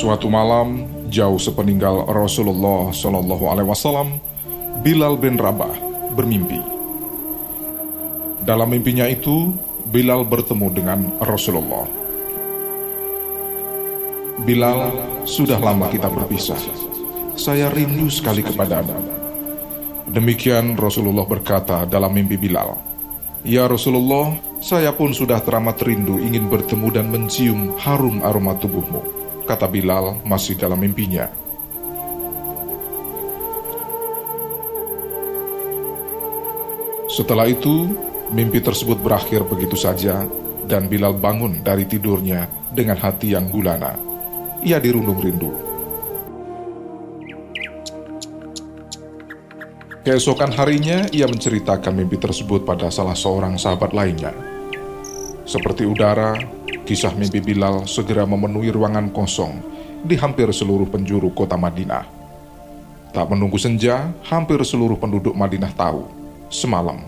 Suatu malam, jauh sepeninggal Rasulullah Shallallahu Alaihi Wasallam, Bilal bin Rabah bermimpi. Dalam mimpinya itu, Bilal bertemu dengan Rasulullah. Bilal, sudah lama kita berpisah. Saya rindu sekali kepadamu. Demikian Rasulullah berkata dalam mimpi Bilal. Ya Rasulullah, saya pun sudah teramat rindu ingin bertemu dan mencium harum aroma tubuhmu kata Bilal masih dalam mimpinya. Setelah itu, mimpi tersebut berakhir begitu saja dan Bilal bangun dari tidurnya dengan hati yang gulana. Ia dirundung rindu. Keesokan harinya, ia menceritakan mimpi tersebut pada salah seorang sahabat lainnya. Seperti udara, Kisah mimpi Bilal segera memenuhi ruangan kosong di hampir seluruh penjuru kota Madinah. Tak menunggu senja, hampir seluruh penduduk Madinah tahu. Semalam,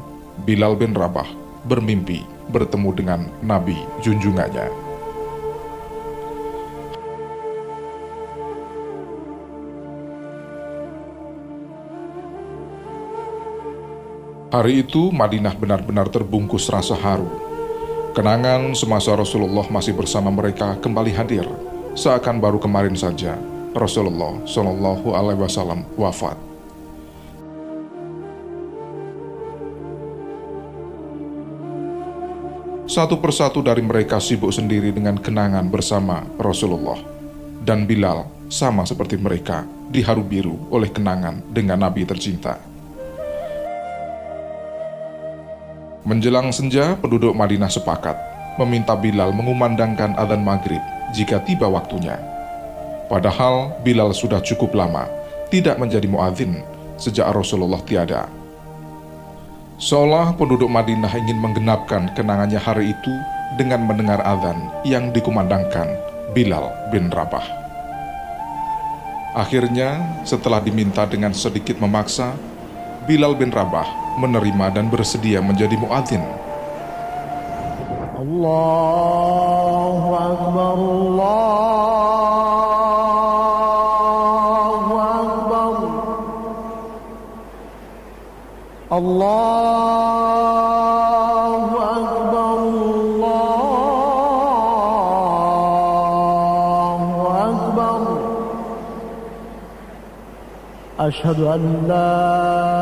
Bilal bin Rabah bermimpi bertemu dengan Nabi junjungannya. Hari itu Madinah benar-benar terbungkus rasa haru Kenangan semasa Rasulullah masih bersama mereka kembali hadir, seakan baru kemarin saja Rasulullah Shallallahu Alaihi Wasallam wafat. Satu persatu dari mereka sibuk sendiri dengan kenangan bersama Rasulullah. Dan Bilal sama seperti mereka diharu biru oleh kenangan dengan Nabi tercinta. Menjelang senja, penduduk Madinah sepakat meminta Bilal mengumandangkan adzan maghrib jika tiba waktunya. Padahal Bilal sudah cukup lama tidak menjadi muadzin sejak Rasulullah tiada. Seolah penduduk Madinah ingin menggenapkan kenangannya hari itu dengan mendengar adzan yang dikumandangkan Bilal bin Rabah. Akhirnya, setelah diminta dengan sedikit memaksa, Bilal bin Rabah menerima dan bersedia menjadi muadzin. Allahu Akbar, Allahu Akbar. Allahu Akbar, Allahu Akbar. Ashhadu an la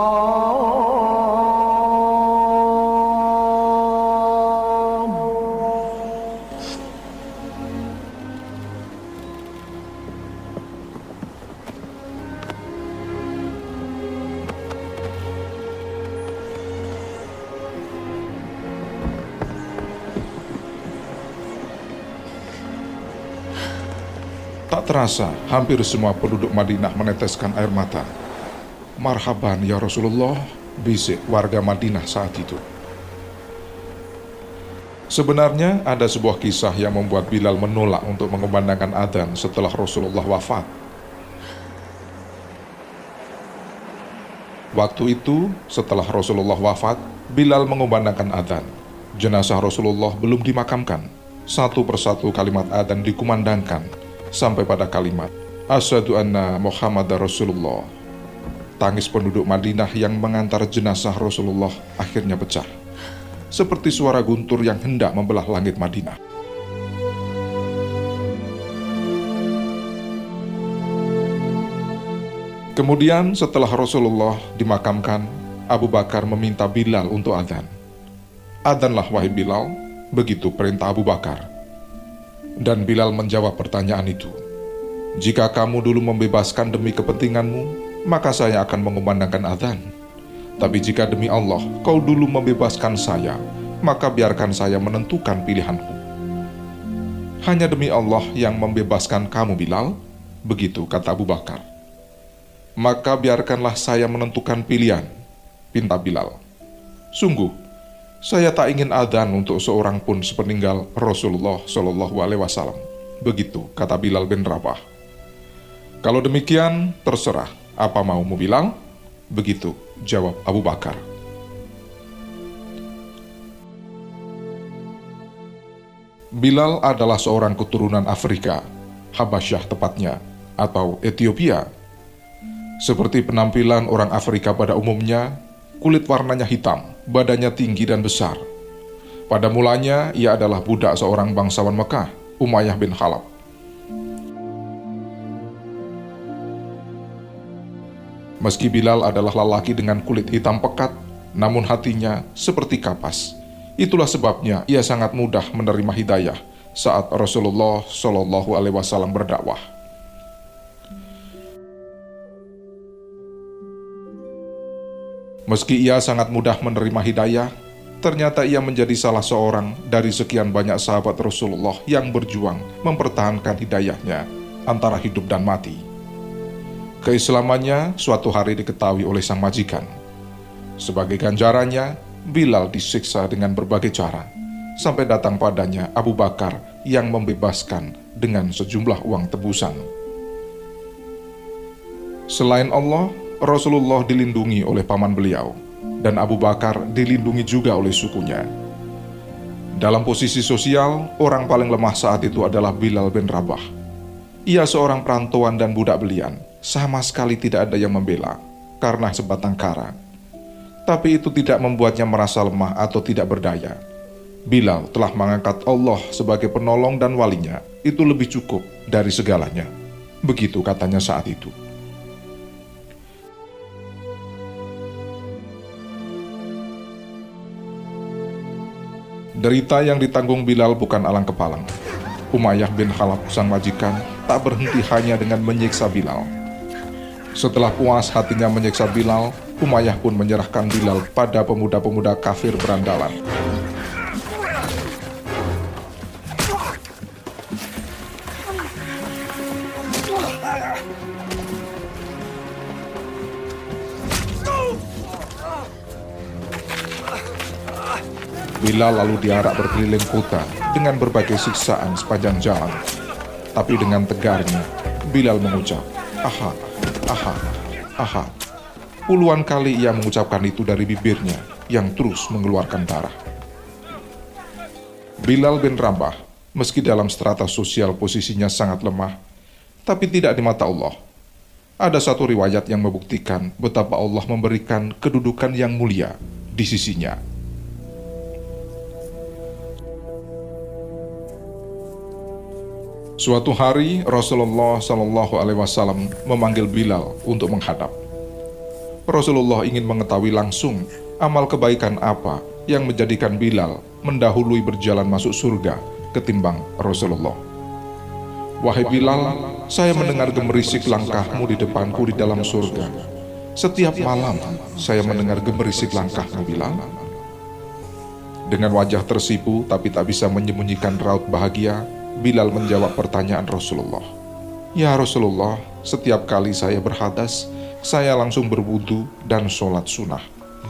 Tak terasa, hampir semua penduduk Madinah meneteskan air mata. Marhaban ya Rasulullah, bisik warga Madinah saat itu. Sebenarnya ada sebuah kisah yang membuat Bilal menolak untuk mengumandangkan adzan setelah Rasulullah wafat. Waktu itu, setelah Rasulullah wafat, Bilal mengumandangkan adzan. Jenazah Rasulullah belum dimakamkan. Satu persatu kalimat adzan dikumandangkan sampai pada kalimat Asyadu anna Muhammad Rasulullah. Tangis penduduk Madinah yang mengantar jenazah Rasulullah akhirnya pecah. Seperti suara guntur yang hendak membelah langit Madinah. Kemudian setelah Rasulullah dimakamkan, Abu Bakar meminta Bilal untuk adzan. Adzanlah wahai Bilal, begitu perintah Abu Bakar. Dan Bilal menjawab pertanyaan itu. Jika kamu dulu membebaskan demi kepentinganmu, maka saya akan mengumandangkan adzan. Tapi jika demi Allah kau dulu membebaskan saya, maka biarkan saya menentukan pilihanku. Hanya demi Allah yang membebaskan kamu, Bilal, begitu kata Abu Bakar. Maka biarkanlah saya menentukan pilihan, pinta Bilal. Sungguh, saya tak ingin adzan untuk seorang pun sepeninggal Rasulullah Shallallahu Alaihi Wasallam. Begitu kata Bilal bin Rabah. Kalau demikian, terserah apa mau Bilal. Begitu jawab Abu Bakar. Bilal adalah seorang keturunan Afrika, Habasyah tepatnya, atau Ethiopia. Seperti penampilan orang Afrika pada umumnya, kulit warnanya hitam, badannya tinggi dan besar. Pada mulanya, ia adalah budak seorang bangsawan Mekah, Umayyah bin Khalaf. Meski Bilal adalah lelaki dengan kulit hitam pekat, namun hatinya seperti kapas. Itulah sebabnya ia sangat mudah menerima hidayah saat Rasulullah Shallallahu Alaihi Wasallam berdakwah. Meski ia sangat mudah menerima hidayah, ternyata ia menjadi salah seorang dari sekian banyak sahabat Rasulullah yang berjuang mempertahankan hidayahnya antara hidup dan mati. Keislamannya suatu hari diketahui oleh sang majikan. Sebagai ganjarannya, Bilal disiksa dengan berbagai cara, sampai datang padanya Abu Bakar yang membebaskan dengan sejumlah uang tebusan. Selain Allah, Rasulullah dilindungi oleh paman beliau, dan Abu Bakar dilindungi juga oleh sukunya. Dalam posisi sosial, orang paling lemah saat itu adalah Bilal bin Rabah. Ia seorang perantauan dan budak belian, sama sekali tidak ada yang membela karena sebatang kara. Tapi itu tidak membuatnya merasa lemah atau tidak berdaya. Bilal telah mengangkat Allah sebagai penolong dan walinya, itu lebih cukup dari segalanya. Begitu katanya saat itu. Derita yang ditanggung Bilal bukan alang kepalang. Umayyah bin Khalaf sang majikan tak berhenti hanya dengan menyiksa Bilal. Setelah puas hatinya menyiksa Bilal, Umayyah pun menyerahkan Bilal pada pemuda-pemuda kafir berandalan. Bilal lalu diarak berkeliling kota dengan berbagai siksaan sepanjang jalan. Tapi dengan tegarnya, Bilal mengucap, Aha, aha, aha. Puluhan kali ia mengucapkan itu dari bibirnya yang terus mengeluarkan darah. Bilal bin Rabah, meski dalam strata sosial posisinya sangat lemah, tapi tidak di mata Allah. Ada satu riwayat yang membuktikan betapa Allah memberikan kedudukan yang mulia di sisinya. Suatu hari Rasulullah Shallallahu Alaihi Wasallam memanggil Bilal untuk menghadap. Rasulullah ingin mengetahui langsung amal kebaikan apa yang menjadikan Bilal mendahului berjalan masuk surga ketimbang Rasulullah. Wahai Bilal, saya mendengar gemerisik langkahmu di depanku di dalam surga. Setiap malam saya mendengar gemerisik langkahmu Bilal. Dengan wajah tersipu tapi tak bisa menyembunyikan raut bahagia, Bilal menjawab pertanyaan Rasulullah. Ya Rasulullah, setiap kali saya berhadas, saya langsung berwudu dan sholat sunnah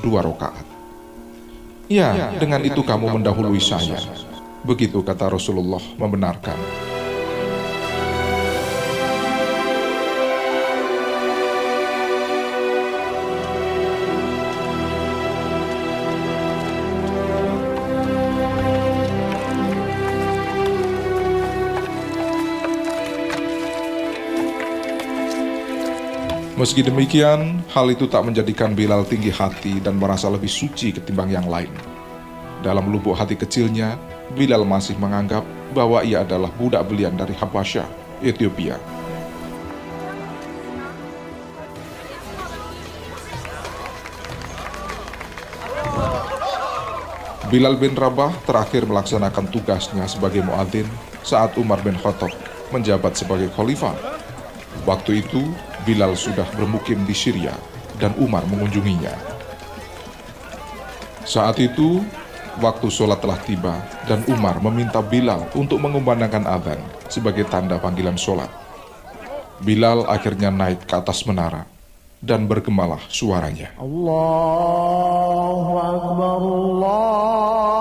dua rakaat. Ya, ya, dengan itu kamu mendahului saya. Begitu kata Rasulullah membenarkan. Meski demikian, hal itu tak menjadikan Bilal tinggi hati dan merasa lebih suci ketimbang yang lain. Dalam lubuk hati kecilnya, Bilal masih menganggap bahwa ia adalah budak belian dari Habasyah, Ethiopia. Bilal bin Rabah terakhir melaksanakan tugasnya sebagai muadzin saat Umar bin Khattab menjabat sebagai khalifah. Waktu itu, Bilal sudah bermukim di Syria dan Umar mengunjunginya. Saat itu, waktu sholat telah tiba dan Umar meminta Bilal untuk mengumandangkan adzan sebagai tanda panggilan sholat. Bilal akhirnya naik ke atas menara dan bergemalah suaranya. Allahu Akbar, Allahu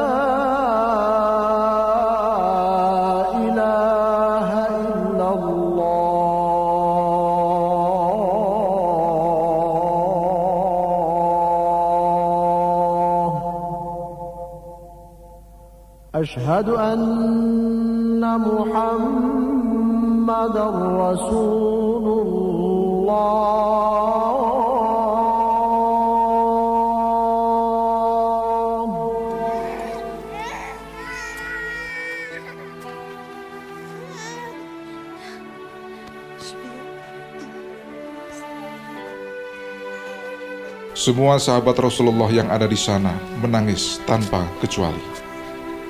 أشهد أن محمد رسول الله Semua sahabat Rasulullah yang ada di sana menangis tanpa kecuali.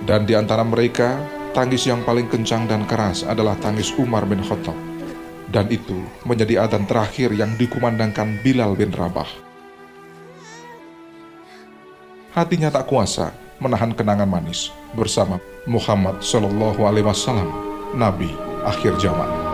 Dan di antara mereka, tangis yang paling kencang dan keras adalah tangis Umar bin Khattab. Dan itu menjadi adzan terakhir yang dikumandangkan Bilal bin Rabah. Hatinya tak kuasa menahan kenangan manis bersama Muhammad Shallallahu Alaihi Wasallam, Nabi akhir zaman.